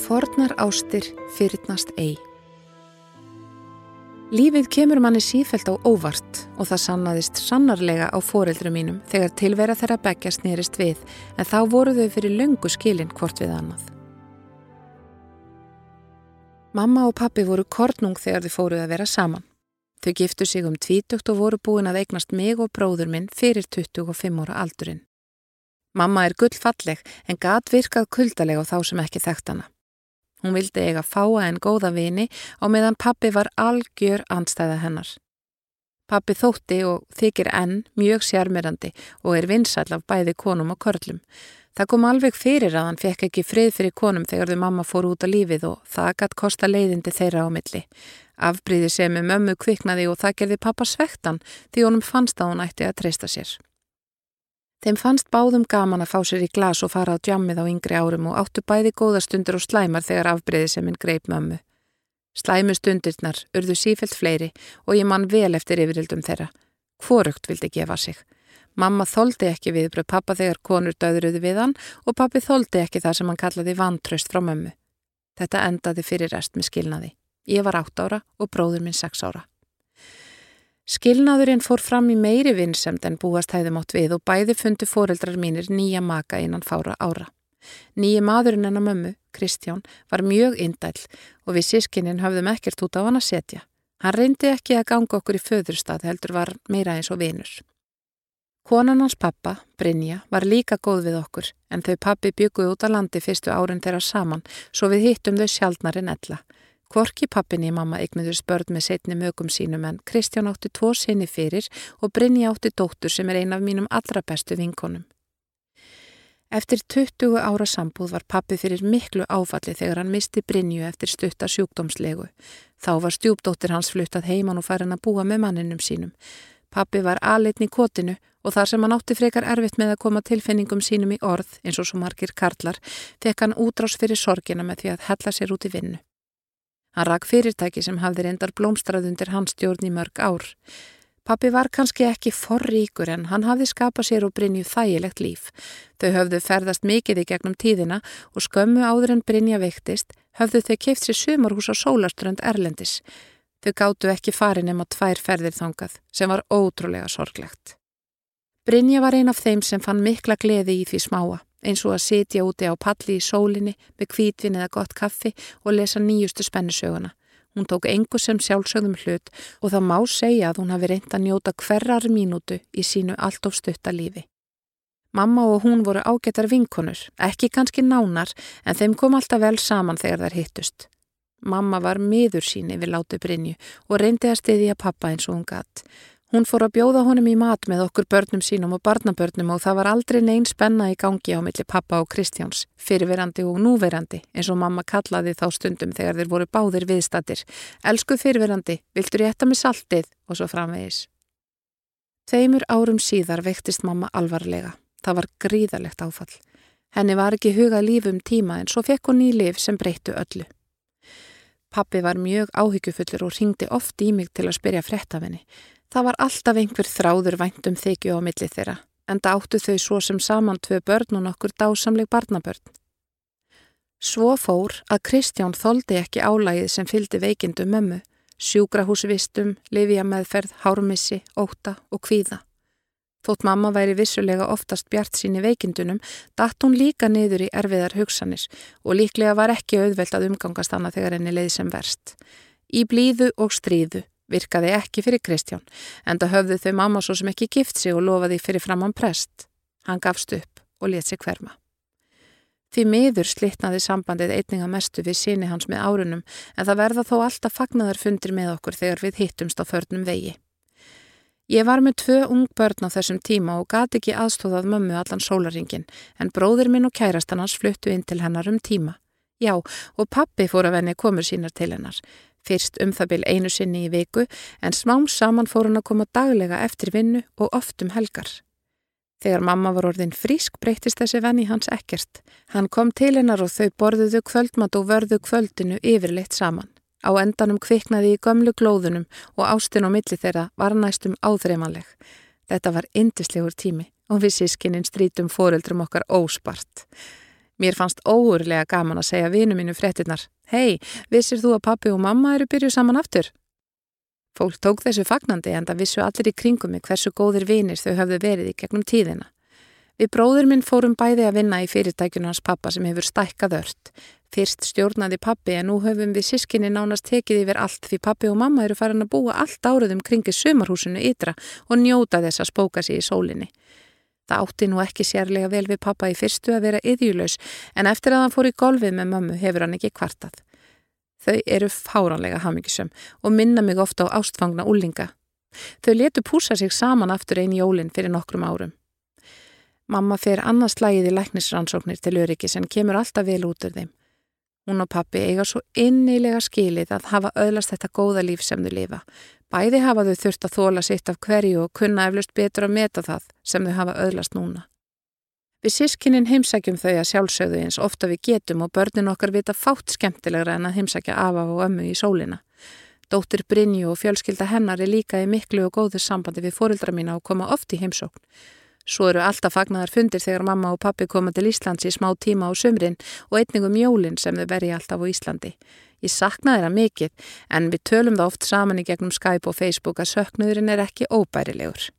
Fornar ástir fyrirnast ei. Lífið kemur manni sífælt á óvart og það sannaðist sannarlega á foreldru mínum þegar tilvera þeirra begja snýrist við en þá voru þau fyrir löngu skilin hvort við annað. Mamma og pappi voru kornung þegar þau fóruð að vera saman. Þau giftu sig um tvítugt og voru búin að eignast mig og bróður minn fyrir 25 ára aldurinn. Mamma er gullfalleg en gat virkað kuldalega á þá sem ekki þekkt hana. Hún vildi eiga fáa en góða vini og meðan pappi var algjör andstæða hennar. Pappi þótti og þykir enn mjög sjármerandi og er vinsall af bæði konum og körlum. Það kom alveg fyrir að hann fekk ekki frið fyrir konum þegar þau mamma fór út á lífið og það gætt kosta leiðindi þeirra á milli. Afbríði sem með mömmu kviknaði og það gerði pappa svektan því honum fannst að hún ætti að treysta sér. Þeim fannst báðum gaman að fá sér í glas og fara á djammið á yngri árum og áttu bæði góða stundur og slæmar þegar afbreyði sem hinn greip mömmu. Slæmu stundirnar urðu sífelt fleiri og ég mann vel eftir yfirildum þeirra. Hvorugt vildi gefa sig. Mamma þóldi ekki viðbröð pappa þegar konur döðruði við hann og pappi þóldi ekki það sem hann kallaði vantraust frá mömmu. Þetta endaði fyrir rest með skilnaði. Ég var átt ára og bróður minn sex ára. Skilnaðurinn fór fram í meiri vinnsemt en búast hæðum átt við og bæði fundu foreldrar mínir nýja maka innan fára ára. Nýji maðurinn en að mömmu, Kristján, var mjög indæl og við sískinnin höfðum ekkert út á hann að setja. Hann reyndi ekki að ganga okkur í föðurstað heldur var meira eins og vinur. Konan hans pappa, Brynja, var líka góð við okkur en þau pappi bygguði út á landi fyrstu árin þeirra saman svo við hittum þau sjálfnar en ella. Kvorki pappinni mamma eignuður spörd með setni mögum sínum en Kristján átti tvo sinni fyrir og Brynja átti dóttur sem er ein af mínum allra bestu vinkonum. Eftir 20 ára sambúð var pappi fyrir miklu áfalli þegar hann misti Brynju eftir stutta sjúkdómslegu. Þá var stjúpdóttir hans fluttað heiman og farin að búa með manninum sínum. Pappi var aðleitn í kotinu og þar sem hann átti frekar erfitt með að koma tilfinningum sínum í orð eins og svo margir karlar, fekk hann útrás fyrir sorgina með því að hella sér út í vinnu. Hann rak fyrirtæki sem hafði reyndar blómstrað undir hans stjórn í mörg ár. Pappi var kannski ekki forríkur en hann hafði skapað sér og Brynju þægilegt líf. Þau höfðu ferðast mikið í gegnum tíðina og skömmu áður en Brynja veiktist höfðu þau keift sér sumarhús á sólaströnd Erlendis. Þau gáttu ekki farin nema tvær ferðir þangað sem var ótrúlega sorglegt. Brynja var ein af þeim sem fann mikla gleði í því smáa eins og að sitja úti á palli í sólinni með kvítvin eða gott kaffi og lesa nýjustu spennusöguna. Hún tók engu sem sjálfsögðum hlut og það má segja að hún hafi reynd að njóta hverjar mínútu í sínu allt of stutta lífi. Mamma og hún voru ágættar vinkonur, ekki kannski nánar en þeim kom alltaf vel saman þegar þær hittust. Mamma var miður síni við látu Brynju og reyndi að stiðja pappa eins og hún gatt. Hún fór að bjóða honum í mat með okkur börnum sínum og barnabörnum og það var aldrei neyn spenna í gangi á milli pappa og Kristjáns, fyrirverandi og núverandi, eins og mamma kallaði þá stundum þegar þeir voru báðir viðstattir. Elsku fyrirverandi, viltur ég etta með saltið? Og svo framvegis. Tveimur árum síðar veiktist mamma alvarlega. Það var gríðalegt áfall. Henni var ekki hugað lífum tíma en svo fekk hún í lif sem breyttu öllu. Pappi var mjög áhyggjufullur og ringdi oft í mig til að spyrja frettafinni. Það var alltaf einhver þráður væntum þykju á milli þeirra, en það áttu þau svo sem saman tvö börn og nokkur dásamleg barnabörn. Svo fór að Kristján þóldi ekki álægið sem fyldi veikindu mömmu, sjúkrahúsvistum, livjameðferð, hármissi, óta og kvíða. Þótt mamma væri vissulega oftast bjart sín í veikindunum, datt hún líka niður í erfiðar hugsanir og líklega var ekki auðvelt að umgangast hana þegar henni leiði sem verst. Í blíðu og stríðu virkaði ekki fyrir Kristján, en það höfðu þau mamma svo sem ekki gift sig og lofaði fyrir framann prest. Hann gafst upp og let sig hverma. Því miður slittnaði sambandið einninga mestu við síni hans með árunum, en það verða þó alltaf fagnaðar fundir með okkur þegar við hittumst á förnum vegi. Ég var með tvö ung börn á þessum tíma og gati ekki aðstóðað mömmu allan sólaringin, en bróðir minn og kærastan hans fluttu inn til hennar um tíma. Já, og pappi fór að venni komur sínar til hennar. Fyrst um það byl einu sinni í viku en smám saman fór hann að koma daglega eftir vinnu og oft um helgar. Þegar mamma var orðin frísk breytist þessi venni hans ekkert. Hann kom til hennar og þau borðuðu kvöldmat og vörðu kvöldinu yfirleitt saman. Á endanum kviknaði í gömlu glóðunum og ástin og milli þeirra var næstum áþreimanleg. Þetta var indislegur tími og við sískininn strítum fóreldrum okkar óspart. Mér fannst óurlega gaman að segja vinu mínu fréttinnar. Hei, vissir þú að pappi og mamma eru byrjuð saman aftur? Fólk tók þessu fagnandi en það vissu allir í kringum mig hversu góðir vinir þau hafðu verið í gegnum tíðina. Við bróður minn fórum bæði að vinna í fyrirtækjunum hans pappa sem hefur stækkað ört. Fyrst stjórnaði pappi en nú höfum við sískinni nánast tekið yfir allt því pappi og mamma eru farin að búa allt áriðum kringi sumarhúsinu ytra og njóta þess að spóka sér í sólinni. Það átti nú ekki sérlega vel við pappa í fyrstu að vera yðjúlaus en eftir að hann fór í golfið með mömmu hefur hann ekki kvartað. Þau eru fáranlega hamingisum og minna mig ofta á ástfangna úlinga. Þau letu púsa sig saman aftur einn jólinn fyrir nokkrum árum. Mamma fer annars slægið í læknisrannsóknir til öryggis en kemur alltaf vel út úr þeim. Hún og pappi eiga svo innilega skilið að hafa öðlast þetta góða líf sem þau lifa. Bæði hafa þau þurft að þóla sitt af hverju og kunna eflust betur að meta það sem þau hafa öðlast núna. Við sískinin heimsækjum þau að sjálfsögðu eins ofta við getum og börnin okkar vita fátt skemmtilegra en að heimsækja afa og ömmu í sólina. Dóttir Brynju og fjölskylda hennar er líka í miklu og góðu sambandi við fórildra mína og koma oft í heimsókn. Svo eru alltaf fagnar fundir þegar mamma og pappi koma til Íslands í smá tíma á sömrin og einningum jólinn sem þau verði alltaf á Íslandi. Ég sakna þeirra mikið en við tölum það oft saman í gegnum Skype og Facebook að söknuðurinn er ekki óbærilegur.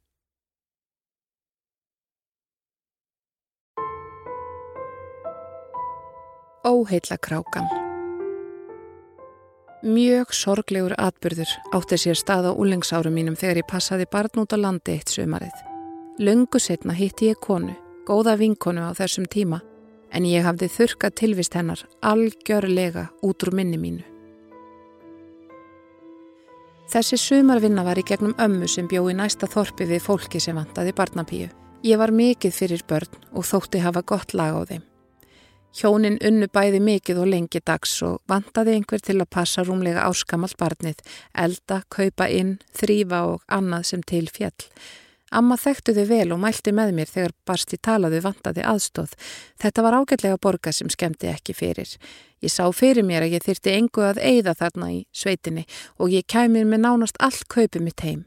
Óheilla krákan Mjög sorglegur atbyrður átti sér stað á úlingsárum mínum þegar ég passaði barn út á landi eitt sömarið. Lungu setna hitti ég konu, góða vinkonu á þessum tíma, en ég hafði þurkað tilvist hennar algjörlega út úr minni mínu. Þessi sumarvinna var í gegnum ömmu sem bjó í næsta þorpi við fólki sem vantaði barnapíu. Ég var mikið fyrir börn og þótti hafa gott lag á þeim. Hjónin unnu bæði mikið og lengi dags og vantaði einhver til að passa rúmlega áskamalt barnið, elda, kaupa inn, þrýfa og annað sem til fjall. Amma þekktu þau vel og mælti með mér þegar barsti talaðu vantaði aðstóð. Þetta var ágætlega borga sem skemmti ekki fyrir. Ég sá fyrir mér að ég þyrti engu að eigða þarna í sveitinni og ég kæmið með nánast allt kaupið mitt heim.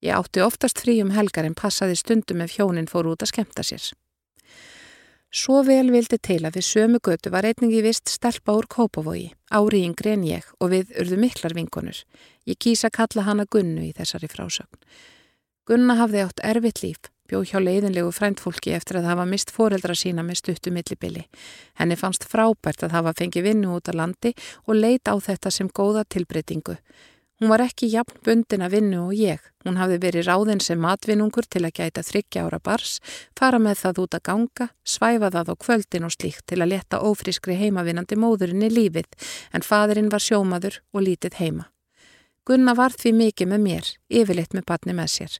Ég átti oftast frí um helgar en passaði stundum ef hjónin fór út að skemmta sér. Svo vel vildi til að við sömu götu var einningi vist stelpa úr Kópavogi, ári yngri en ég og við urðu miklar vinkonur. Ég kýsa kalla hana Gunnu í þessari frásögn. Gunna hafði átt erfitt líf, bjó hjá leiðinlegu fræntfólki eftir að hafa mist foreldra sína með stuttu millibili. Henni fannst frábært að hafa fengið vinnu út á landi og leita á þetta sem góða tilbreytingu. Hún var ekki jafn bundin að vinnu og ég. Hún hafði verið ráðinn sem matvinnungur til að gæta þryggja ára bars, fara með það út að ganga, svæfa það á kvöldin og slíkt til að leta ófrískri heimavinnandi móðurinn í lífið, en fadurinn var sjómaður og lítið heima. Gunna var því mikið með mér, yfirleitt með batni með sér.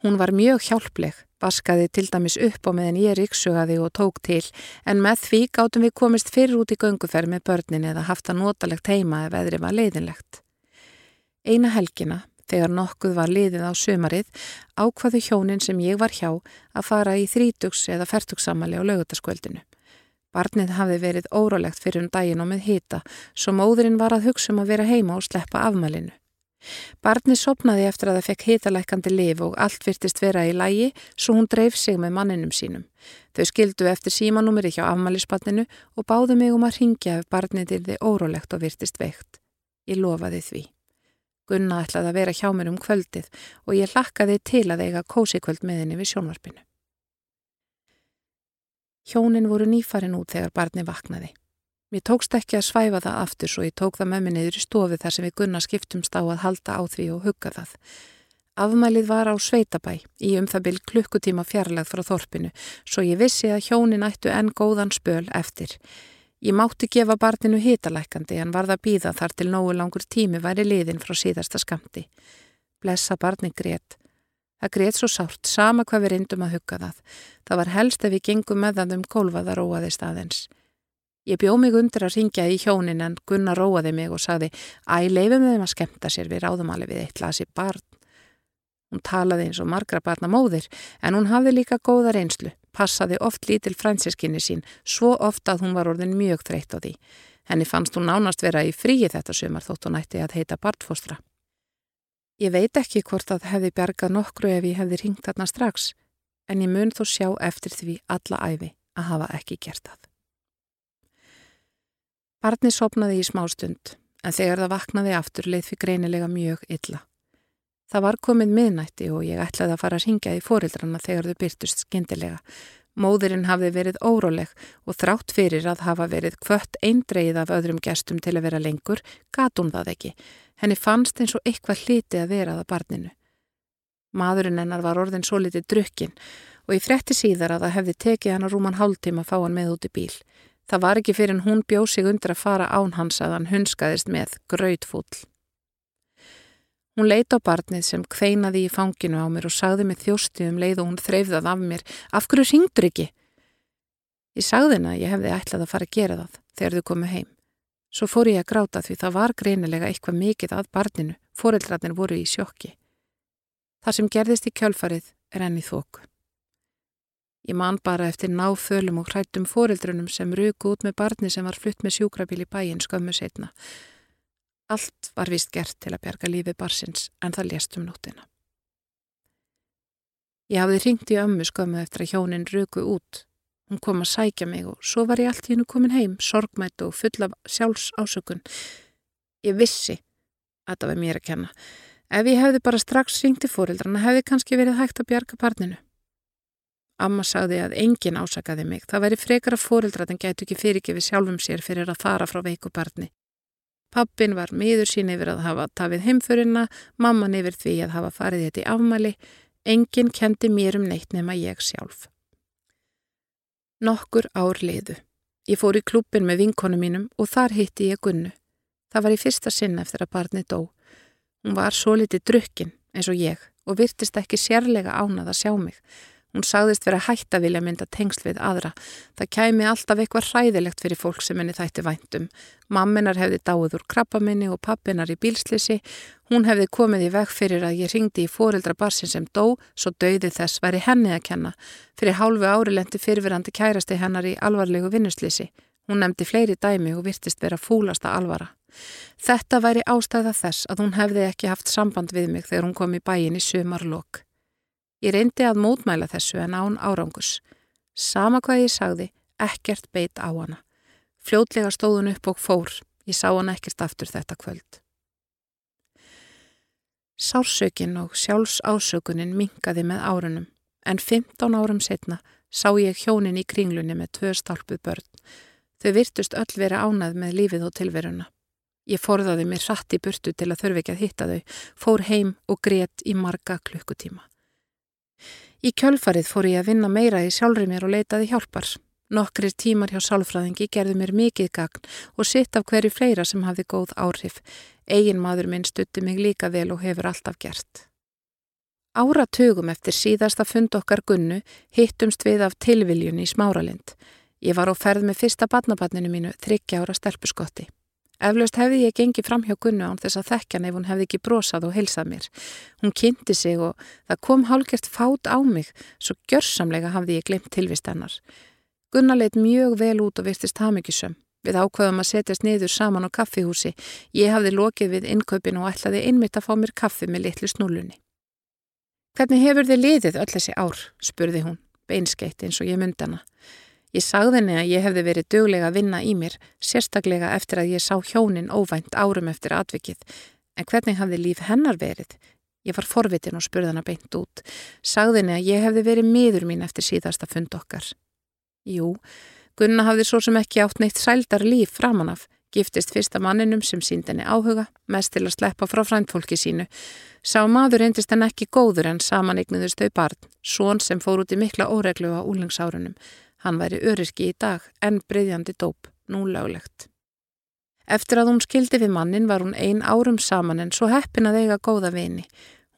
Hún var mjög hjálpleg, vaskaði til dæmis upp á meðan ég ríksugaði og tók til, en með því gáttum við komist fyrir út í gönguferð með börnin eða haft að notalegt heima ef veðri var leiðinlegt. Eina helgina, þegar nokkuð var liðið á sömarið, ákvaðu hjónin sem ég var hjá að fara í þrítugs eða fertugsamali á lögutaskvöldinu. Barnið hafði verið óralegt fyrir um daginn og með hita, svo móðurinn var að hugsa um að vera heima og sleppa afmalinu. Barni sopnaði eftir að það fekk hitalækandi lif og allt virtist vera í lægi svo hún dreif sig með manninum sínum. Þau skildu eftir símanúmeri hjá afmælisbarninu og báðu mig um að ringja ef barnið til þið órólegt og virtist veikt. Ég lofaði því. Gunna ætlaði að vera hjá mér um kvöldið og ég lakkaði til að eiga kósikvöld með henni við sjónvarpinu. Hjónin voru nýfarin út þegar barni vaknaði. Mér tókst ekki að svæfa það aftur svo ég tók það með mig niður í stofi þar sem við gunna skiptumst á að halda á því og hugga það. Afmælið var á Sveitabæ í um það byrj klukkutíma fjarlæð frá þorpinu svo ég vissi að hjónin ættu enn góðan spöl eftir. Ég mátti gefa barninu hitalækandi en var það býða þar til nógu langur tími væri liðin frá síðasta skamti. Blessa barni greitt. Það greitt svo sárt, sama hvað við reyndum að hugga það. Það var helst ef við gengum með það um gólfaðar óaði staðins. Ég bjó mig undir að ringja í hjónin en Gunnar róaði mig og sagði Æ, leifum þeim að skemta sér við ráðumali við eitt lasi barn. Hún talaði eins og margra barna móðir en hún hafði líka góða reynslu, passaði oft lítil fransiskinni sín, svo oft að hún var orðin mjög þreytt á því. Henni fannst hún nánast vera í fríi þetta sumar þótt hún ætti að heita bartfostra. Ég veit ekki hvort að hefði bjargað nokkru ef ég hefði ringt þarna strax en ég mun þó sjá eftir því alla æfi að hafa ekki gert það. Barni sopnaði í smástund, en þegar það vaknaði aftur leið fyrir greinilega mjög illa. Það var komið miðnætti og ég ætlaði að fara að ringja í fórildranna þegar þau byrtust skindilega. Móðurinn hafði verið óróleg og þrátt fyrir að hafa verið kvött eindreið af öðrum gestum til að vera lengur, gat hún það ekki. Henni fannst eins og eitthvað hliti að vera það barninu. Maðurinn hennar var orðin svo litið drukkin og ég fretti síðar að það hefði tekið hann að rúman hálftíma að fá hann með út í bíl. Það var ekki fyrir en hún bjóð sig undir að fara án hans að hann hunskaðist með gröðfúll. Hún leita á barnið sem kveinaði í fanginu á mér og sagði með þjósti um leið og hún þreifðað af mér. Af hverju syngdur ekki? Ég sagði henn að ég hefði ætlað að fara að gera það þegar þau komu heim. Svo fór ég að gráta því það var greinilega eitthvað mikið að barninu. Fóreldrarnir voru í sjokki. Það sem gerðist í kjölfarið er enni þóku. Ég man bara eftir náfölum og hrættum fórildrunum sem ruku út með barni sem var flutt með sjúkrabíl í bæin skömmu setna. Allt var vist gert til að bjarga lífi barsins en það lést um nóttina. Ég hafði ringt í ömmu skömmu eftir að hjónin ruku út. Hún kom að sækja mig og svo var ég allt í hennu komin heim, sorgmætt og full af sjálfs ásökun. Ég vissi að það var mér að kenna. Ef ég hefði bara strax ringt í fórildrana hefði kannski verið hægt að bjarga barninu. Amma sagði að enginn ásakaði mig. Það væri frekar að fóreldrat en gætu ekki fyrirgefið sjálfum sér fyrir að fara frá veiku barni. Pappin var miður sín yfir að hafa tafið heimfurina, mamman yfir því að hafa farið þetta í afmæli. Enginn kendi mér um neitt nema ég sjálf. Nokkur ár liðu. Ég fór í klúpin með vinkonu mínum og þar hitti ég Gunnu. Það var í fyrsta sinna eftir að barni dó. Hún var svo litið drukkin eins og ég og virtist ekki sérlega ánað að sjá mig. Hún sagðist vera hætt að vilja mynda tengsl við aðra. Það kæmi alltaf eitthvað hræðilegt fyrir fólk sem henni þætti væntum. Mamminar hefði dáið úr krabbaminni og pappinar í bílslisi. Hún hefði komið í veg fyrir að ég ringdi í fóreldra barsin sem dó, svo döiði þess væri henni að kenna. Fyrir hálfu ári lendi fyrirverandi kærasti hennar í alvarlegu vinnuslisi. Hún nefndi fleiri dæmi og virtist vera fúlasta alvara. Þetta væri ástæða þess að hún hefði ekki haft samband við mig þegar hún kom í bæin í sömarlokk. Ég reyndi að mótmæla þessu en án árangus. Sama hvað ég sagði, ekkert beit á hana. Fljótlega stóðun upp og fór. Ég sá hana ekkert aftur þetta kvöld. Sársökin og sjálfs ásökunin mingaði með árunum, en 15 árum setna sá ég hjónin í kringlunni með tvö stálpuð börn. Þau virtust öll vera ánað með lífið og tilveruna. Ég forðaði mér satt í burtu til að þurfi ekki að hitta þau, fór heim og greitt í marga klukkutíma. Í kjölfarið fór ég að vinna meira í sjálfri mér og leitaði hjálpar. Nokkrir tímar hjá sálfræðingi gerði mér mikið gagn og sitt af hverju fleira sem hafði góð áhrif. Egin maður minn stutti mig líka vel og hefur alltaf gert. Áratugum eftir síðasta fund okkar gunnu hittumst við af tilviljun í smáralind. Ég var á ferð með fyrsta badnabatninu mínu þryggja ára stelpuskotti. Eflaust hefði ég gengið fram hjá Gunnu án þess að þekkjan ef hún hefði ekki brosað og heilsað mér. Hún kynnti sig og það kom hálgert fát á mig, svo gjörsamlega hafði ég glemt tilvist hennar. Gunna leitt mjög vel út og virtist hafmyggisum. Við ákvaðum að setjast niður saman á kaffihúsi. Ég hafði lokið við innkaupin og ætlaði innmitt að fá mér kaffi með litlu snúlunni. Hvernig hefur þið liðið öll þessi ár? spurði hún, beinskeitt eins og ég myndana. Ég sagði henni að ég hefði verið döglega að vinna í mér, sérstaklega eftir að ég sá hjónin óvænt árum eftir atvikið. En hvernig hafði líf hennar verið? Ég var forvitin og spurði hennar beint út. Sagði henni að ég hefði verið miður mín eftir síðasta fund okkar. Jú, Gunna hafði svo sem ekki átt neitt sældar líf framan af. Giftist fyrsta manninum sem sínd henni áhuga, mest til að sleppa frá fræntfólki sínu. Sá maður reyndist henn ekki góður en saman eignuðust þau barn, svon sem fór út í mikla óreglu á úlingsárunum. Hann væri öryrki í dag en breyðjandi dóp, nú löglegt. Eftir að hún skildi við mannin var hún ein árum saman en svo heppin að eiga góða vini.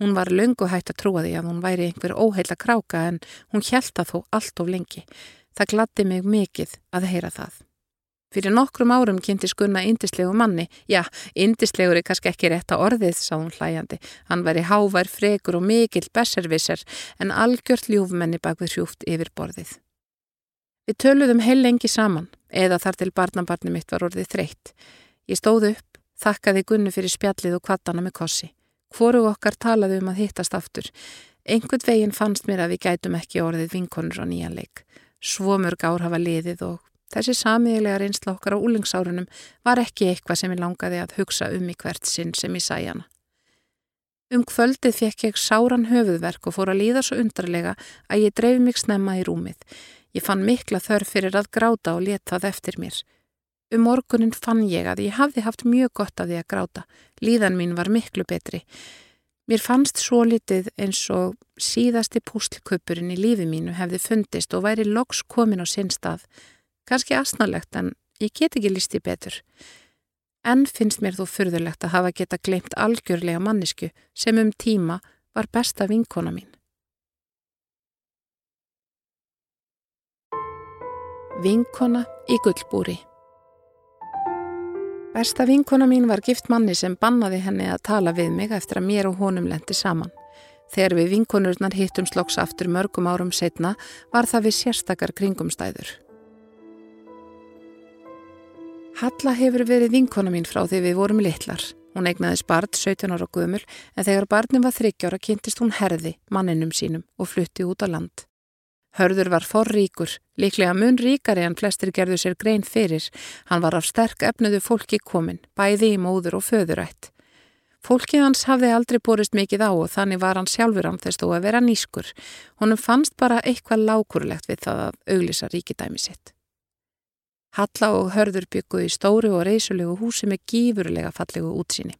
Hún var löngu hægt að trúa því að hún væri einhver óheila kráka en hún hjælta þó allt of lengi. Það gladdi mig mikið að heyra það. Fyrir nokkrum árum kynnti skunna indislegu manni. Já, indislegur er kannski ekki rétt að orðið, sá hún hlæjandi. Hann væri hávær, frekur og mikill besservisser en algjört ljúfmenni bak við hrjúft yfir borðið. Við töluðum heil lengi saman, eða þar til barnabarni mitt var orðið þreytt. Ég stóð upp, þakkaði Gunnu fyrir spjallið og kvattana með kossi. Hvoru okkar talaði um að hittast aftur. Einhvern veginn fannst mér að við gætum ekki orðið vinkonur á nýjanleik. Svo mörg ár hafa liðið og þessi samiðilega reynsla okkar á úlingsárunum var ekki eitthvað sem ég langaði að hugsa um í hvert sinn sem ég sæ hana. Um kvöldið fekk ég sáran höfuðverk og fór að líða svo undarlega að ég dreif mig snemma í rúmið. Ég fann mikla þörf fyrir að gráta og leta það eftir mér. Um morgunin fann ég að ég hafði haft mjög gott af því að gráta. Líðan mín var miklu betri. Mér fannst svo litið eins og síðasti pústlköpurinn í lífi mínu hefði fundist og væri loks komin á sinn stað. Kanski asnalegt en ég get ekki listi betur. En finnst mér þú fyrðulegt að hafa geta glemt algjörlega mannisku sem um tíma var besta vinkona mín. Vinkona í gullbúri Besta vinkona mín var gift manni sem bannaði henni að tala við mig eftir að mér og honum lendi saman. Þegar við vinkonurnar hittum sloks aftur mörgum árum setna var það við sérstakar kringumstæður. Halla hefur verið vinkona mín frá því við vorum litlar. Hún eignaði spart 17 ára guðmul en þegar barnin var 30 ára kynntist hún herði manninum sínum og flutti út á land. Hörður var forríkur, líklega mun ríkari en flestir gerðu sér grein fyrir. Hann var af sterk efnuðu fólki komin, bæði í móður og föðurætt. Fólkið hans hafði aldrei borist mikið á og þannig var hann sjálfur án þess þó að vera nýskur. Honum fannst bara eitthvað lákurlegt við það að auglisa ríkidæmi sitt. Halla og hörður bygguði stóru og reysulegu húsi með gífurlega fallegu útsýni.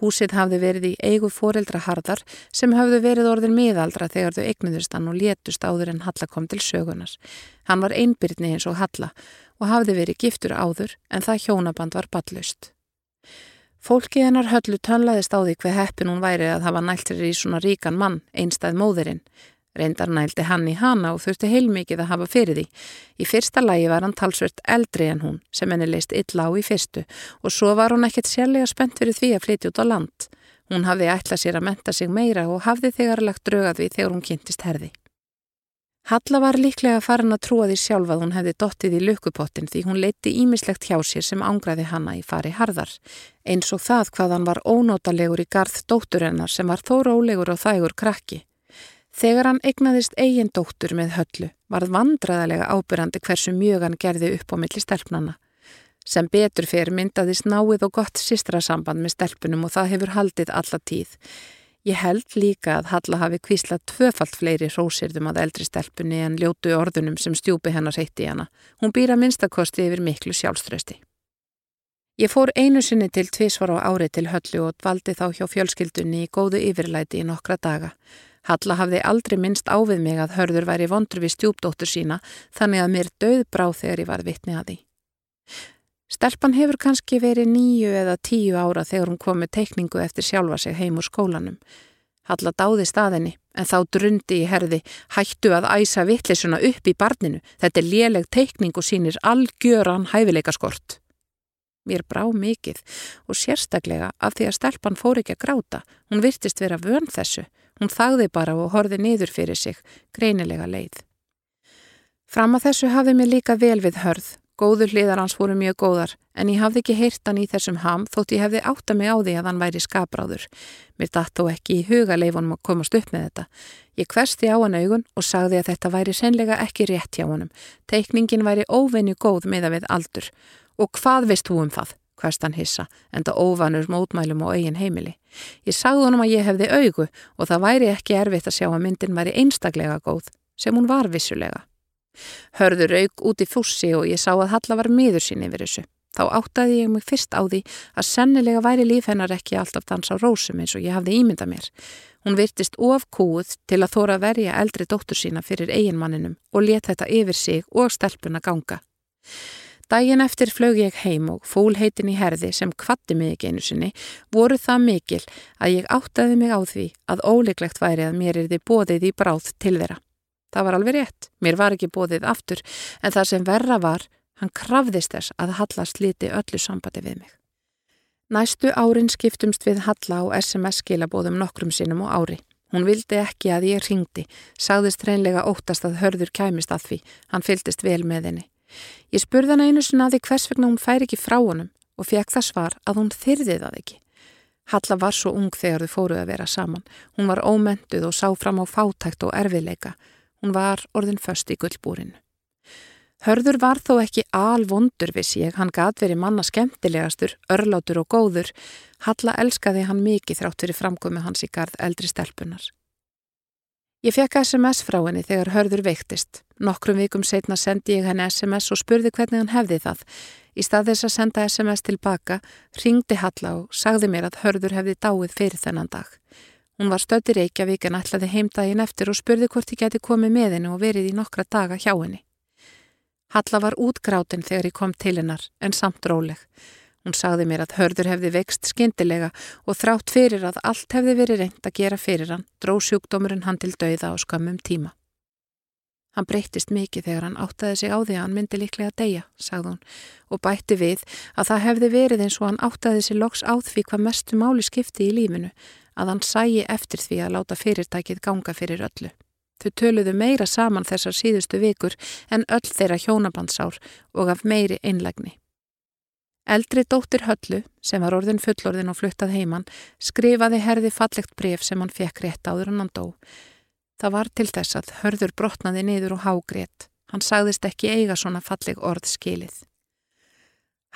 Húsið hafði verið í eigu foreldra harðar sem hafði verið orðin miðaldra þegar þau eignuðust hann og létust áður en Halla kom til sögunas. Hann var einbyrni eins og Halla og hafði verið giftur áður en það hjónaband var ballust. Fólkið hennar höllu tönlaðist á því hver heppin hún væri að hafa næltir í svona ríkan mann, einstað móðurinn. Reyndar nældi hann í hana og þurfti heilmikið að hafa fyrir því. Í fyrsta lægi var hann talsvört eldri en hún sem henni leist illa á í fyrstu og svo var hún ekkert sérlega spennt fyrir því að flytja út á land. Hún hafði ætlað sér að menta sig meira og hafði þegar lagt draugað við þegar hún kynntist herði. Halla var líklega farin að trúa því sjálf að hún hefði dottið í lukkupottin því hún leiti ímislegt hjá sér sem ángraði hanna í fari harðar. Eins og það hvað hann var ónótalegur í garð dótturennar sem var þó rólegur og þægur krakki. Þegar hann egnaðist eigin dóttur með höllu varð vandraðalega ábyrrandi hversu mjög hann gerði upp á milli stelpnanna. Sem betur fyrir myndaðist náið og gott sistrasamband með stelpunum og það hefur haldið alla tíð. Ég held líka að Halla hafi kvíslað tvöfalt fleiri rósirðum að eldri stelpunni en ljótu orðunum sem stjúpi hennar heitti hana. Hún býra minnstakosti yfir miklu sjálfströsti. Ég fór einu sinni til tvísvar á ári til höllu og dvaldi þá hjá fjölskyldunni í góðu yfirlæti í nokkra daga. Halla hafði aldrei minnst ávið mig að hörður væri vondur við stjúpdóttur sína þannig að mér döð brá þegar ég var vittni að því. Stelpan hefur kannski verið nýju eða tíu ára þegar hún kom með teikningu eftir sjálfa sig heim úr skólanum. Halla dáði staðinni en þá drundi í herði hættu að æsa vittlisuna upp í barninu. Þetta er léleg teikning og sínir algjöran hæfileikaskort. Mér brá mikið og sérstaklega af því að stelpan fór ekki að gráta. Hún virtist vera vön þessu. Hún þagði bara og horfi niður fyrir sig, greinilega leið. Fram að þessu hafði mér líka vel við hörð. Góður hliðar hans voru mjög góðar, en ég hafði ekki heyrt hann í þessum ham þótt ég hefði átta mig á því að hann væri skapráður. Mér datt þó ekki í huga leifunum að komast upp með þetta. Ég hversti á hann augun og sagði að þetta væri senlega ekki rétt hjá honum. Teikningin væri óvenju góð með að við aldur. Og hvað veist þú um það? Hverst hann hissa, en það óvanur mótmælum á eigin heimili. Ég sagði honum að ég hefði augu og það væri ekki erfitt að sjá að myndin væri einstaklega góð, sem hún var vissulega. Hörður aug út í fússi og ég sá að Halla var miður sín yfir þessu. Þá áttaði ég mig fyrst á því að sennilega væri líf hennar ekki alltaf dans á rósum eins og ég hafði ímynda mér. Hún virtist ofkúð til að þóra verja eldri dóttur sína fyrir eiginmanninum og let þetta yfir sig og stelpuna ganga. Dægin eftir flög ég heim og fólheitin í herði sem kvatti mig ekki einu sinni voru það mikil að ég áttaði mig á því að óleiklegt væri að mér er þið bóðið í bráð til þeirra. Það var alveg rétt, mér var ekki bóðið aftur en það sem verra var Hann krafðist þess að Halla sliti öllu sambandi við mig. Næstu árin skiptumst við Halla á SMS skilabóðum nokkrum sinnum á ári. Hún vildi ekki að ég ringdi, sagðist reynlega óttast að hörður kæmist að því, hann fyldist vel með henni. Ég spurði hana einu sinna að því hvers vegna hún fær ekki frá honum og fekk það svar að hún þyrði það ekki. Halla var svo ung þegar þau fóruð að vera saman. Hún var ómentuð og sá fram á fátækt og erfiðleika. Hún var orðin först í gullbúrinu. Hörður var þó ekki alvondur viss ég, hann gat verið manna skemmtilegastur, örlátur og góður. Halla elskaði hann mikið þrátt fyrir framkomi hans í gard eldri stelpunar. Ég fekk SMS frá henni þegar hörður veiktist. Nokkrum vikum setna sendi ég henni SMS og spurði hvernig hann hefði það. Í stað þess að senda SMS tilbaka, ringdi Halla og sagði mér að hörður hefði dáið fyrir þennan dag. Hún var stöttir Reykjavík en ætlaði heimdægin eftir og spurði hvort ég geti komið með henni og verið í nokkra daga hjá henni. Halla var útgrátin þegar ég kom til hennar en samt róleg. Hún sagði mér að hörður hefði vext skindilega og þrátt fyrir að allt hefði verið reynd að gera fyrir hann, dró sjúkdómurinn hann til dauða á skamum tíma. Hann breyttist mikið þegar hann áttaði sig á því að hann myndi líklega að deyja, sagði hún, og bætti við að það hefði verið eins og hann áttaði sig loks á því hvað mestu máli skipti í lífinu, að hann sæi eftir því að láta fyrirtækið ganga fyrir öllu. Þau töluðu meira saman þessar síðustu vikur en öll þeirra hjónabandsár og af meiri einlegni. Eldri dóttir Höllu, sem var orðin fullorðin og fluttað heimann, skrifaði herði fallegt bref sem hann fekk rétt áður en hann dó. Það var til þess að hörður brotnaði niður og hágrét. Hann sagðist ekki eiga svona falleg orð skilið.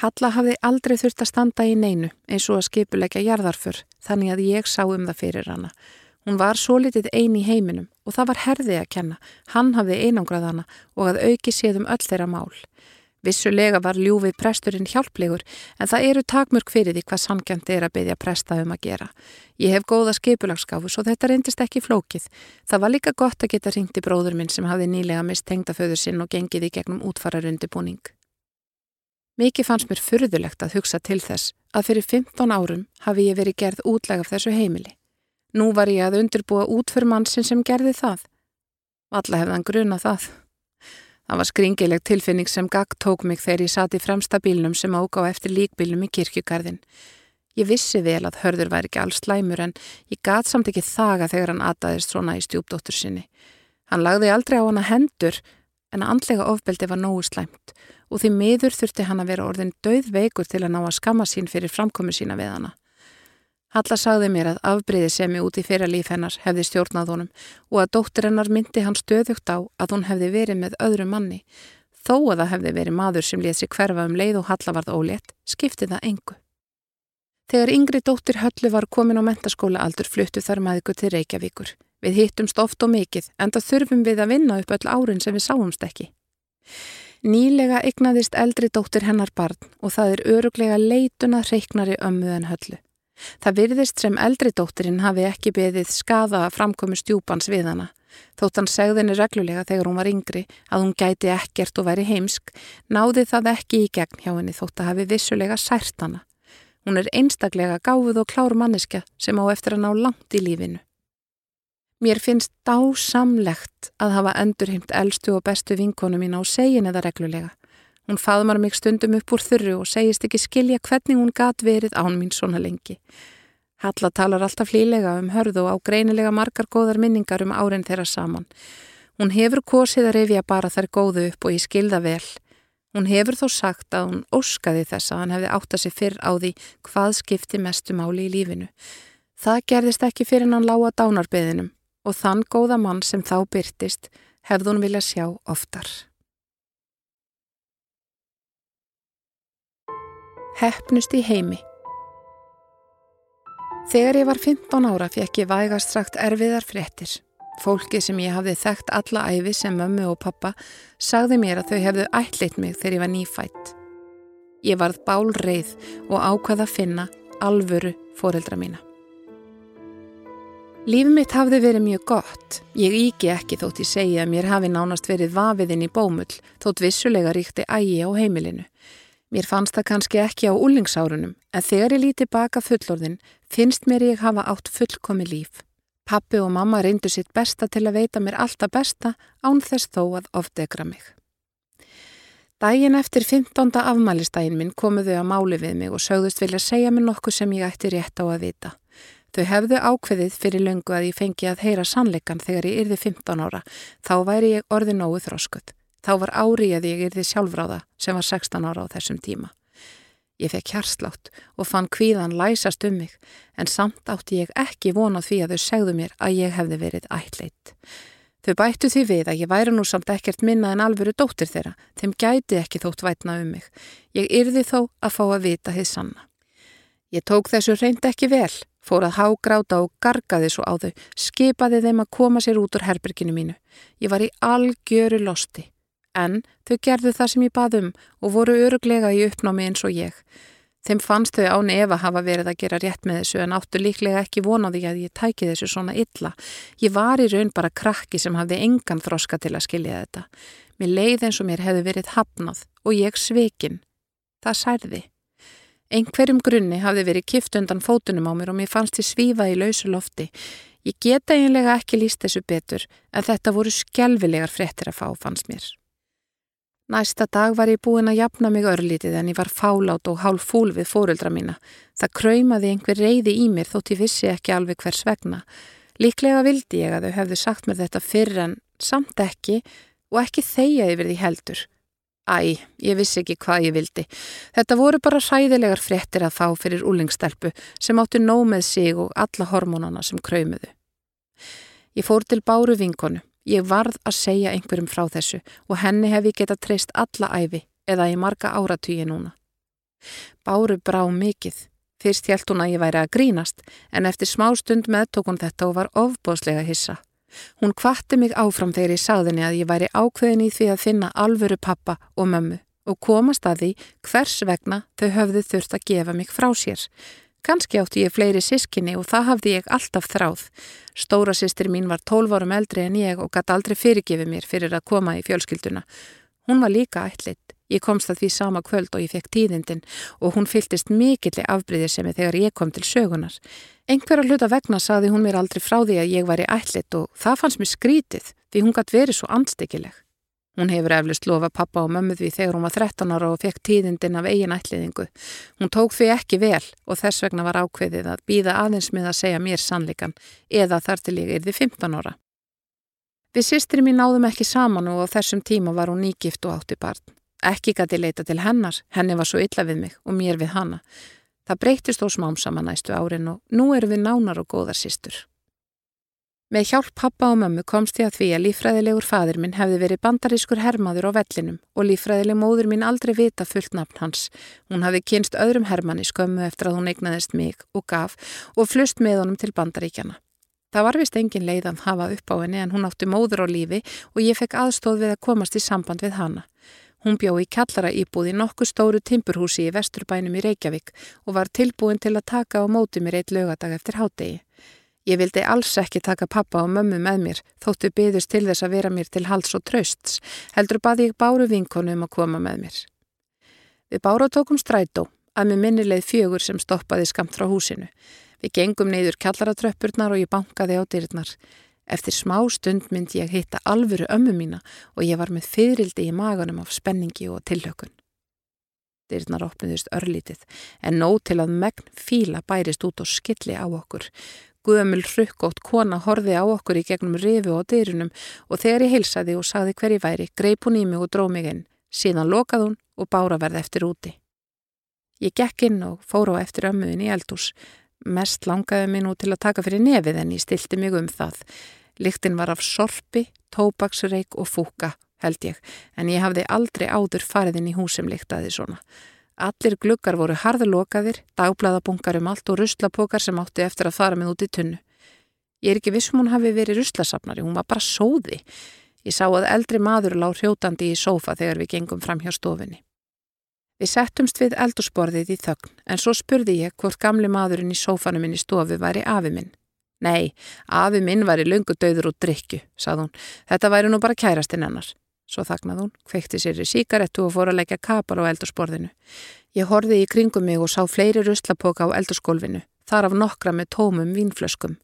Halla hafði aldrei þurft að standa í neinu eins og að skipulegja jarðarfur, þannig að ég sá um það fyrir hana. Hún var svo litið eini í heiminum og það var herði að kenna. Hann hafði einangrað hana og að auki séðum öll þeirra mál. Vissulega var ljúfið presturinn hjálplegur en það eru takmörk fyrir því hvað sangjandi er að byggja presta um að gera. Ég hef góða skipulagskáfu svo þetta reyndist ekki flókið. Það var líka gott að geta ringt í bróður minn sem hafði nýlega mist tengdaföður sinn og gengið í gegnum útfararundibúning. Mikið fannst mér fyrðulegt að hugsa til þess að fyrir 15 árum hafi ég verið gerð útleg af þessu heimili. Nú var ég að undirbúa út fyrir mannsinn sem gerði það. Alla hefðan gruna það. Það var skringileg tilfinning sem gagg tók mig þegar ég sati fremsta bílnum sem ágá eftir líkbílnum í kirkjugarðin. Ég vissi vel að hörður væri ekki alls slæmur en ég gat samt ekki þaga þegar hann ataðist svona í stjúpdóttur sinni. Hann lagði aldrei á hana hendur en andlega ofbeldi var nógu slæmt og því miður þurfti hann að vera orðin döð veikur til að ná að skamma sín fyrir framkomu sína við hana. Halla sagði mér að afbreyði semi út í fyrra líf hennar hefði stjórnað honum og að dóttir hennar myndi hann stöðugt á að hún hefði verið með öðru manni. Þó að það hefði verið maður sem létt sér hverfa um leið og Halla varð ólétt, skipti það engu. Þegar yngri dóttir Höllu var komin á mentaskóla aldur fluttu þar maður til Reykjavíkur. Við hittumst oft og mikið en það þurfum við að vinna upp öll árin sem við sáumst ekki. Nýlega egnaðist eldri dóttir hennar barn og það er öruglega leituna reiknari ömmu en Höllu. Það virðist sem eldri dóttirinn hafi ekki beðið skaða að framkomi stjúpans við hana. Þótt hann segði henni reglulega þegar hún var yngri að hún gæti ekkert og væri heimsk, náði það ekki í gegn hjá henni þótt að hafi vissulega sært hana. Hún er einstaklega gáfuð og klár manneska sem á eftir að ná langt í lífinu. Mér finnst dásamlegt að hafa endurheimt eldstu og bestu vinkonu mín á segin eða reglulega. Hún faðmar mig stundum upp úr þurru og segist ekki skilja hvernig hún gat verið án mín svona lengi. Halla talar alltaf hlýlega um hörðu og á greinilega margar góðar minningar um árin þeirra saman. Hún hefur kosið að reyfja bara þær góðu upp og ég skilða vel. Hún hefur þó sagt að hún óskaði þess að hann hefði áttað sig fyrr á því hvað skipti mestu máli í lífinu. Það gerðist ekki fyrir hann lága dánarbeðinum og þann góða mann sem þá byrtist hefði hún vilja sjá oftar. Heppnust í heimi Þegar ég var 15 ára fekk ég vægast sagt erfiðar fréttir. Fólki sem ég hafði þekkt alla æfi sem mömmu og pappa sagði mér að þau hefðu ætlit mig þegar ég var nýfætt. Ég varð bálreið og ákvaða að finna alvöru fóreldra mína. Lífið mitt hafði verið mjög gott. Ég íki ekki þótt ég segja að mér hafi nánast verið vafiðinn í bómull þótt vissulega ríkti ægi á heimilinu. Mér fannst það kannski ekki á úlingsárunum en þegar ég líti baka fullorðin finnst mér ég hafa átt fullkomi líf. Pappi og mamma reyndu sitt besta til að veita mér alltaf besta án þess þó að ofdegra mig. Dægin eftir 15. afmælistægin minn komu þau að máli við mig og sögðust vilja segja mér nokkuð sem ég ætti rétt á að vita. Þau hefðu ákveðið fyrir löngu að ég fengi að heyra sannleikan þegar ég yrði 15 ára. Þá væri ég orði nógu þróskuð. Þá var ári að ég yrði sjálfráða sem var 16 ára á þessum tíma. Ég fekk hjarslátt og fann kvíðan læsast um mig en samt átti ég ekki vonað því að þau segðu mér að ég hefði verið ætleitt. Þau bættu því við að ég væri nú samt ekkert minna en alvöru dóttir þeirra, þeim gæti ekki þótt vætna um mig. Ég yrði þó að fá að vita þið sanna. Ég tók þessu reynd ekki vel, fór að hágráta og gargaði svo á þau, skipaði þeim að koma sér út úr herberginu mínu. Ég var í algjöru losti, en þau gerðu það sem ég bað um og voru öruglega í uppnámi eins og ég. Þeim fannst þau án ef að hafa verið að gera rétt með þessu en áttu líklega ekki vonaði að ég tæki þessu svona illa. Ég var í raun bara krakki sem hafði engan þroska til að skilja þetta. Mér leið eins og mér hefði verið hafnað og ég svekin. Það særði. Einhverjum grunni hafði verið kift undan fótunum á mér og mér fannst ég svífa í lausu lofti. Ég geta eiginlega ekki líst þessu betur en þetta voru skjálfilegar fréttir að fá fannst mér. Næsta dag var ég búin að jafna mig örlítið en ég var fálátt og hálf fúl við fóruldra mína. Það kröymaði einhver reyði í mér þótt ég vissi ekki alveg hvers vegna. Líklega vildi ég að þau hefðu sagt mér þetta fyrr en samt ekki og ekki þeia yfir því heldur. Æ, ég vissi ekki hvað ég vildi. Þetta voru bara hræðilegar fréttir að fá fyrir úlingstelpu sem áttu nóg með sig og alla hormónana sem kröymuðu. Ég fór til báru vinkonu. Ég varð að segja einhverjum frá þessu og henni hef ég getað treyst alla æfi eða í marga áratýji núna. Báru brá mikið. Fyrst hjælt hún að ég væri að grínast en eftir smá stund meðtók hún þetta og var ofbóslega hissa. Hún kvatti mig áfram þegar ég sáðinni að ég væri ákveðin í því að finna alvöru pappa og mömmu og komast að því hvers vegna þau höfðu þurft að gefa mig frá sér. Kanski átti ég fleiri sískinni og það hafði ég alltaf þráð. Stóra sýstir mín var 12 árum eldri en ég og gæti aldrei fyrirgefið mér fyrir að koma í fjölskylduna. Hún var líka ætlitt. Ég komst að því sama kvöld og ég fekk tíðindin og hún fyltist mikilli afbríðir sem ég þegar ég kom til sögunar. Engver að hluta vegna saði hún mér aldrei frá því að ég væri ætlitt og það fannst mér skrítið því hún gæti verið svo anstíkileg. Hún hefur eflust lofa pappa og mömmu því þegar hún var 13 ára og fekk tíðindin af eigin ætliðingu. Hún tók því ekki vel og þess vegna var ákveðið að býða aðeins með að segja mér sannleikan eða þar til ég erði 15 ára. Við sýstri mín náðum ekki saman og á þessum tíma var hún nýgift og átti barn. Ekki gæti leita til hennar, henni var svo illa við mig og mér við hanna. Það breytist þó smám saman næstu árin og nú eru við nánar og góðar sýstur. Með hjálp pappa og mömmu komst ég að því að lífræðilegur fadir minn hefði verið bandarískur hermaður á vellinum og lífræðileg móður mín aldrei vita fullt nafn hans. Hún hafði kynst öðrum hermanni skömmu eftir að hún eignaðist mig og gaf og flust með honum til bandaríkjana. Það var vist engin leiðan hafa upp á henni en hún átti móður á lífi og ég fekk aðstóð við að komast í samband við hana. Hún bjó í kallara íbúði nokkuð stóru timpurhúsi í vesturbænum í Reykjavík og var tilbúin til að taka á móti mér eitt lögadag eftir hádegi. Ég vildi alls ekki taka pappa og mömmu með mér, þóttu byðust til þess að vera mér til hals og trösts, heldur baði ég báru vinkonu um að koma með mér. Við báru tókum strætó, að með minnileið fjögur sem stoppaði skamt frá húsinu. Við gengum neyður kjallaratröppurnar og ég bankaði á dyrnar. Eftir smá stund myndi ég hitta alvöru ömmu mína og ég var með fyririldi í maganum af spenningi og tilhökun. Dyrnar opniðist örlítið en nóg til að megn fíla bærist út og skilli á okkur. Guðamil hrukkótt kona horfi á okkur í gegnum rifu og dyrunum og þegar ég heilsaði og sagði hverji væri, greip hún í mig og dró mig inn. Síðan lokað hún og bára verði eftir úti. Ég gekk inn og fór á eftir ömmuðin í eldús. Mest langaði mig nú til að taka fyrir nefið en ég stilti mig um það. Líktinn var af sorpi, tópaksreik og fúka, held ég, en ég hafði aldrei áður fariðinn í húsum líktaði svona. Allir gluggar voru harðlokaðir, dagbladabungar um allt og ruslapokar sem átti eftir að fara með út í tunnu. Ég er ekki vissum hún hafi verið ruslasafnari, hún var bara sóði. Ég sá að eldri maður lág hrjótandi í sófa þegar við gengum fram hjá stofinni. Við settumst við eldursporðið í þögn, en svo spurði ég hvort gamli maðurinn í sófanum minn í stofu væri afi minn. Nei, afi minn var í lungu döður og drikju, sað hún. Þetta væri nú bara kærastinn hennar. Svo þagnað hún, kveikti sér í síkarettu og fór að leggja kapar á eldursporðinu. Ég horfi í kringum mig og sá fleiri ruslapoka á eldurskólfinu, þar af nokkra með tómum vínflöskum.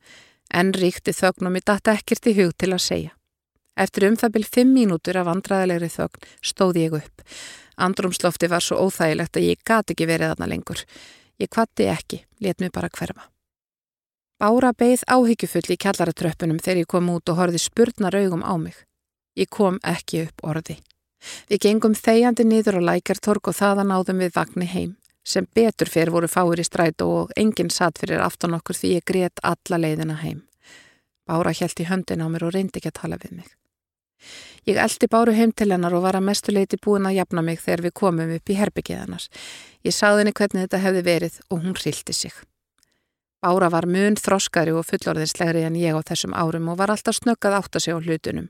En ríkti þögnum í data ekkert í hug til að segja. Eftir um það byrj fimm mínútur af vandraðilegri þögn stóði ég upp. Andrumslofti var svo óþægilegt að ég gati ekki verið þarna lengur. Ég kvatti ekki, let mér bara hverfa. Bára beigð áhyggjufull í kjallaratröppunum þegar ég kom út og horfi spurnar augum á mig. Ég kom ekki upp orði. Við gengum þegjandi nýður á lækartorg og þaðan áðum við vagnni heim. Sem betur fyrir voru fáir í stræt og enginn satt fyrir aftan okkur því ég greitt alla leiðina heim. Bára hjælt í höndin á mér og reyndi ekki að tala við mig. Ég eldi Báru heim til hennar og var að mestuleiti búin að jafna mig þegar við komum upp í herbyggið hennar. Ég sagði henni hvernig þetta hefði verið og hún rildi sig. Bára var mun þroskari og fullorðinslegri en ég á þessum árum og var alltaf snöggað átt að segja á hlutunum.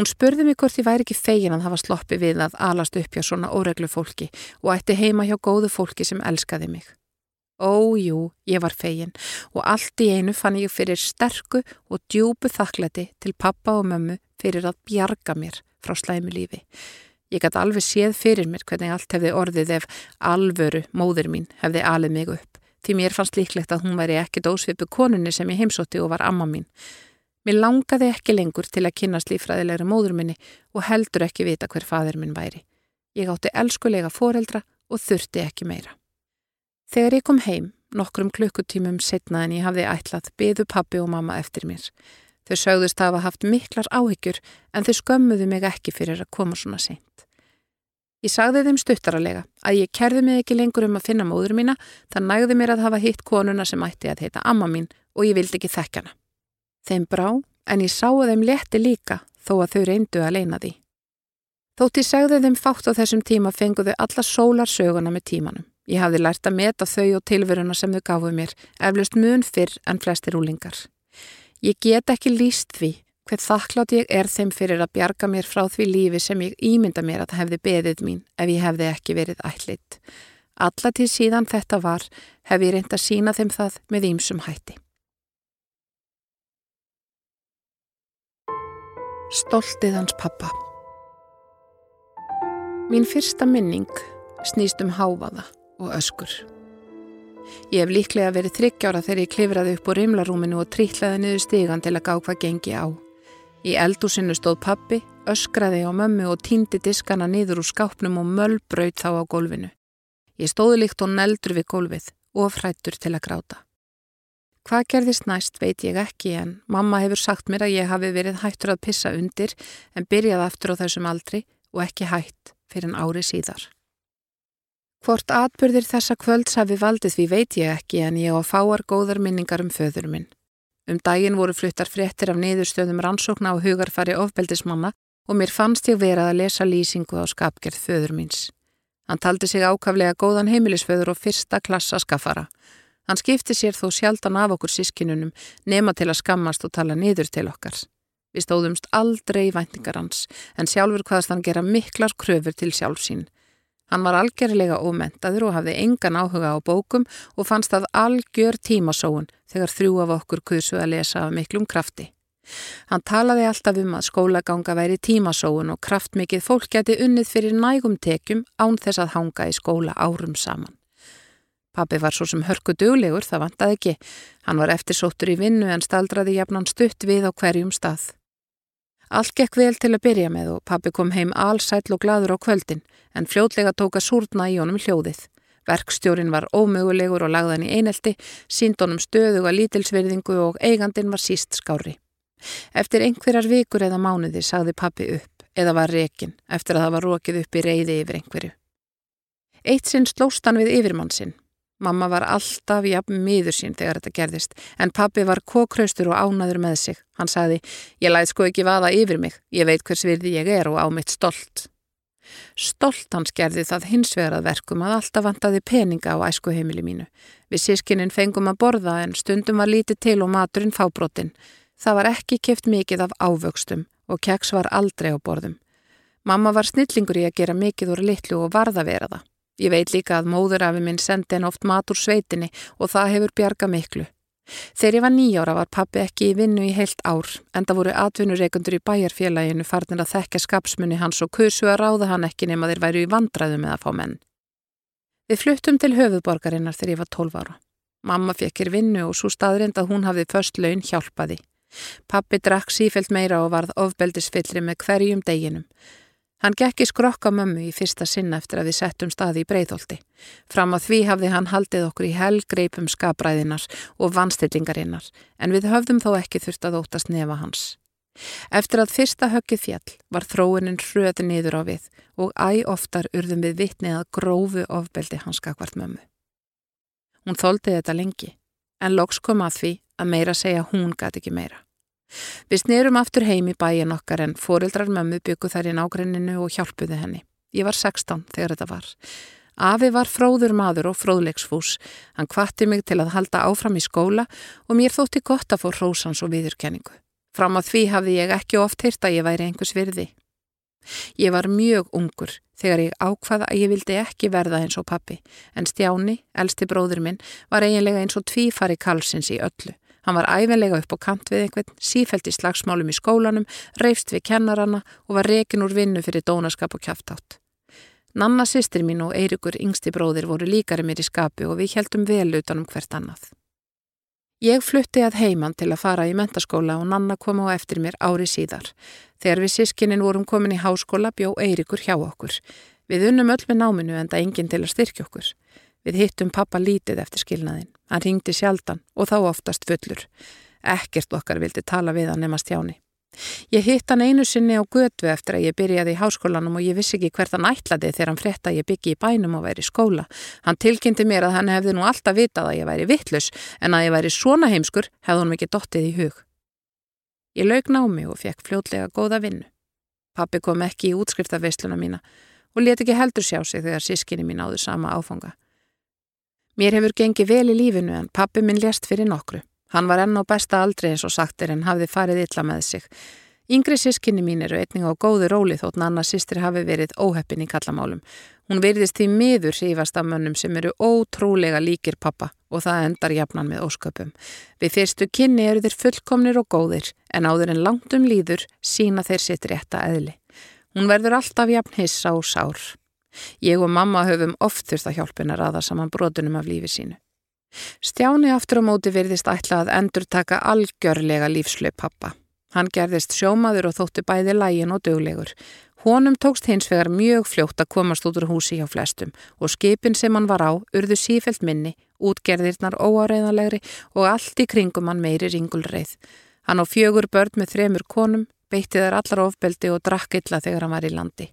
Hún spurði mig hvort ég væri ekki fegin að hafa sloppi við að alast upp hjá svona óreglu fólki og ætti heima hjá góðu fólki sem elskaði mig. Ójú, ég var fegin og allt í einu fann ég fyrir sterku og djúbu þakklæti til pappa og mömmu fyrir að bjarga mér frá slæmu lífi. Ég gæti alveg séð fyrir mér hvernig allt hefði orðið ef alvöru móður mín hefði alið mig upp því mér fannst líklegt að hún væri ekki dósvipu konunni sem ég heimsótti og var amma mín. Mér langaði ekki lengur til að kynast lífræðilegri móður minni og heldur ekki vita hver fadir minn væri. Ég átti elskulega foreldra og þurfti ekki meira. Þegar ég kom heim, nokkrum klukkutímum setna en ég hafði ætlað, byðu pappi og mamma eftir mér. Þau sögðust að hafa haft miklar áhyggjur en þau skömmuðu mig ekki fyrir að koma svona seint. Ég sagði þeim stuttaralega að ég kerði mig ekki lengur um að finna móður mína, það nægði mér að hafa hitt konuna sem ætti að heita amma mín og ég vildi ekki þekkjana. Þeim brá, en ég sáu þeim létti líka þó að þau reyndu að leina því. Þótt ég segði þeim fátt á þessum tíma fenguðu alla sólar söguna með tímanum. Ég hafði lært að meta þau og tilveruna sem þau gafuð mér, eflust mun fyrr en flestir úlingar. Ég get ekki líst því Hveit þakklátt ég er þeim fyrir að bjarga mér frá því lífi sem ég ímynda mér að hefði beðið mín ef ég hefði ekki verið ætlitt. Alla til síðan þetta var hef ég reynd að sína þeim það með ímsum hætti. Stoltið hans pappa Mín fyrsta minning snýst um háfaða og öskur. Ég hef líklega verið þryggjára þegar ég klifraði upp úr rimlarúminu og trítlaði niður stígan til að gá hvað gengi á. Í eldúsinu stóð pappi, öskraði á mömmu og týndi diskana niður úr skápnum og möllbraut þá á gólfinu. Ég stóði líkt og neldur við gólfið og frættur til að gráta. Hvað gerðist næst veit ég ekki en mamma hefur sagt mér að ég hafi verið hættur að pissa undir en byrjaði aftur á þessum aldri og ekki hætt fyrir en ári síðar. Hvort atbyrðir þessa kvölds hafi valdið því veit ég ekki en ég á fáar góðar minningar um föður minn. Um daginn voru fluttar fréttir af niðurstöðum rannsókna á hugarfari ofbeldismanna og mér fannst ég verað að lesa lýsingu á skapgerð föður míns. Hann taldi sig ákaflega góðan heimilisföður og fyrsta klassa skaffara. Hann skipti sér þó sjaldan af okkur sískinunum nema til að skammast og tala niður til okkar. Við stóðumst aldrei í væntingar hans en sjálfur hvaðast hann gera miklar kröfur til sjálfsín. Hann var algjörlega ómentaður og hafði engan áhuga á bókum og fannst það algjör tímasóun þegar þrjú af okkur kursu að lesa af miklum krafti. Hann talaði alltaf um að skólaganga væri tímasóun og kraftmikið fólk geti unnið fyrir nægum tekjum án þess að hanga í skóla árum saman. Pappi var svo sem hörku duglegur, það vantaði ekki. Hann var eftirsóttur í vinnu en staldraði jafnan stutt við á hverjum stað. Allt gekk vel til að byrja með og pappi kom heim allsæll og gladur á kvöldin en fljótlega tóka súrna í honum hljóðið. Verkstjórin var ómögulegur og lagðan í einelti, sínd honum stöðuga lítilsverðingu og eigandin var síst skári. Eftir einhverjar vikur eða mánuði sagði pappi upp eða var rekin eftir að það var rókið upp í reyði yfir einhverju. Eitt sinn slóst hann við yfirmann sinn Mamma var alltaf jafn miður sín þegar þetta gerðist en pappi var kókraustur og ánaður með sig. Hann sagði, ég læð sko ekki vaða yfir mig, ég veit hvers virði ég er og á mitt stolt. Stolt hans gerði það hins vegar að verkum að alltaf vantaði peninga á æskuheimili mínu. Við sískinin fengum að borða en stundum var lítið til og maturinn fábrotin. Það var ekki keft mikið af ávöxtum og keks var aldrei á borðum. Mamma var snillingur í að gera mikið úr litlu og varða vera það. Ég veit líka að móðurafi minn sendi henn oft mat úr sveitinni og það hefur bjarga miklu. Þegar ég var nýjára var pappi ekki í vinnu í heilt ár en það voru atvinnureikundur í bæjarfélaginu farnir að þekka skapsmunni hans og kursu að ráða hann ekki nema þeir væru í vandraðu með að fá menn. Við fluttum til höfuborgarinnar þegar ég var 12 ára. Mamma fekkir vinnu og svo staðrind að hún hafði först laun hjálpaði. Pappi drakk sífelt meira og varð ofbeldisfyllri með hverjum deginum. Hann gekk í skrokka mömmu í fyrsta sinna eftir að við settum staði í breyðholti. Fram á því hafði hann haldið okkur í helgreipum skapræðinar og vanstillingarinnar en við höfðum þó ekki þurft að ótast nefa hans. Eftir að fyrsta höggið fjall var þróunin hröði niður á við og æg oftar urðum við vittnið að grófu ofbeldi hans skakvart mömmu. Hún þóldi þetta lengi en loks kom að því að meira segja hún gæti ekki meira. Við snerum aftur heim í bæin okkar en fóreldrar mömmu byggu þær í nágrenninu og hjálpuði henni. Ég var 16 þegar þetta var. Afi var fróður maður og fróðleiksfús. Hann kvatti mig til að halda áfram í skóla og mér þótti gott að fór hrósans og viðurkenningu. Fram á því hafði ég ekki oft hýrt að ég væri einhvers virði. Ég var mjög ungur þegar ég ákvaða að ég vildi ekki verða eins og pappi en Stjáni, elsti bróður minn, var eiginlega eins og tvífari kalsins í öllu. Hann var æfinlega upp á kant við einhvern, sífælt í slagsmálum í skólanum, reifst við kennarana og var rekin úr vinnu fyrir dónaskap og kæftátt. Nanna sýstir mín og Eirikur yngsti bróðir voru líkari mér í skapi og við heldum vel utanum hvert annað. Ég flutti að heiman til að fara í mentaskóla og Nanna kom á eftir mér ári síðar. Þegar við sískinin vorum komin í háskóla bjó Eirikur hjá okkur. Við unnum öll með náminu en það enginn til að styrkja okkur. Við hittum pappa lítið eftir skilnaðin. Hann ringdi sjaldan og þá oftast fullur. Ekkert okkar vildi tala við hann nema stjáni. Ég hitt hann einu sinni á götu eftir að ég byrjaði í háskólanum og ég vissi ekki hvert hann ætlaði þegar hann frett að ég byggi í bænum og væri í skóla. Hann tilkynnti mér að hann hefði nú alltaf vitað að ég væri vittlus en að ég væri svona heimskur hefði hann mikið dottið í hug. Ég laug námi og fekk fljótlega góða vinnu. Pappi kom ekki í útskriftarveisluna mína og let ekki heldur sjá sig þegar sískinni mín áður sama áfanga. Mér hefur gengið vel í lífinu en pappi minn lést fyrir nokkru. Hann var enn á besta aldrei eins og sagtir en hafði farið illa með sig. Yngri sískinni mín eru einning á góðu róli þótt Nanna sýstir hafi verið óheppin í kallamálum. Hún verðist því miður sífast af mönnum sem eru ótrúlega líkir pappa og það endar jafnan með ósköpum. Við fyrstu kynni eru þeir fullkomnir og góðir en áður en langt um líður sína þeir sitt rétta eðli. Hún verður alltaf jafn hissa og sár. Ég og mamma höfum oft þurft að hjálpina raða saman brotunum af lífi sínu. Stjáni aftur á móti virðist ætla að endur taka algjörlega lífslöp pappa. Hann gerðist sjómaður og þótti bæði lægin og döglegur. Honum tókst hins vegar mjög fljótt að komast út úr húsi hjá flestum og skipin sem hann var á urðu sífelt minni, útgerðirnar óáreiðanlegri og allt í kringum hann meiri ringulreið. Hann á fjögur börn með þremur konum, beitti þær allar ofbeldi og drakk illa þegar hann var í landi.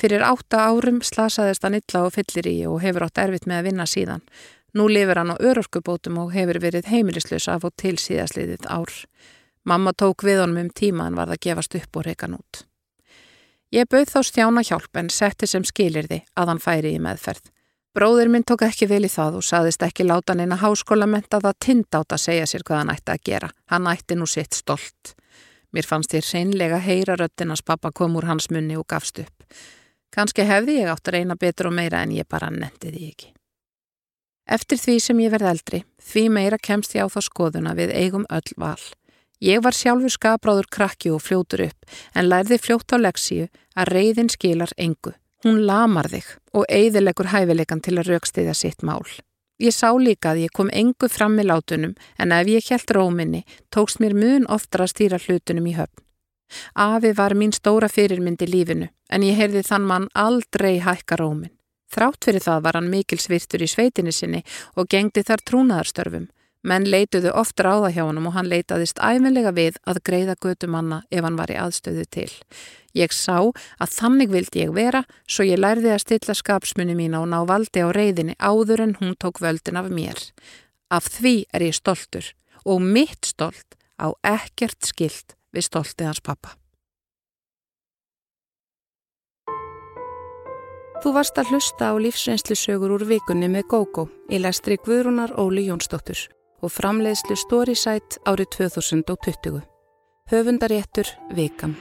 Fyrir átta árum slasaðist hann illa og fyllir í og hefur átt erfitt með að vinna síðan. Nú lifir hann á örorkubótum og hefur verið heimilislaus af og til síðasliðið ár. Mamma tók við honum um tíma en varð að gefast upp og reykan út. Ég bauð þá stjána hjálp en setti sem skilirði að hann færi í meðferð. Bróður minn tók ekki vel í það og saðist ekki láta neina háskólamenta það tind átt að segja sér hvað hann ætti að gera. Hann ætti nú sitt stolt. Mér fannst þér seinlega heyra röttinans pappa kom úr hans munni og gafst upp. Kanski hefði ég átt að reyna betur og meira en ég bara nettiði ekki. Eftir því sem ég verð eldri, því meira kemst ég á þá skoðuna við eigum öll val. Ég var sjálfur skabráður krakki og fljótur upp en lærði fljótt á leksíu að reyðin skilar engu. Hún lamar þig og eigðilegur hæfileikan til að raukstiðja sitt mál. Ég sá líka að ég kom engu fram með látunum en ef ég helt róminni tókst mér mun oftar að stýra hlutunum í höfn. Afi var mín stóra fyrirmyndi lífinu en ég heyrði þann mann aldrei hækka rómin. Þrátt fyrir það var hann mikilsvirtur í sveitinni sinni og gengdi þar trúnaðarstörfum. Menn leituðu ofta á það hjá hann og hann leitaðist æfinlega við að greiða götu manna ef hann var í aðstöðu til. Ég sá að þannig vildi ég vera svo ég lærði að stilla skapsmunni mín og ná valdi á reyðinni áður en hún tók völdin af mér. Af því er ég stoltur og mitt stolt á ekkert skilt við stoltið hans pappa. Þú varst að hlusta á lífsreynslusögur úr vikunni með GóGó í læstri Guðrúnar Óli Jónsdóttur og framleiðslu Storysight árið 2020. Höfundaréttur Vikan.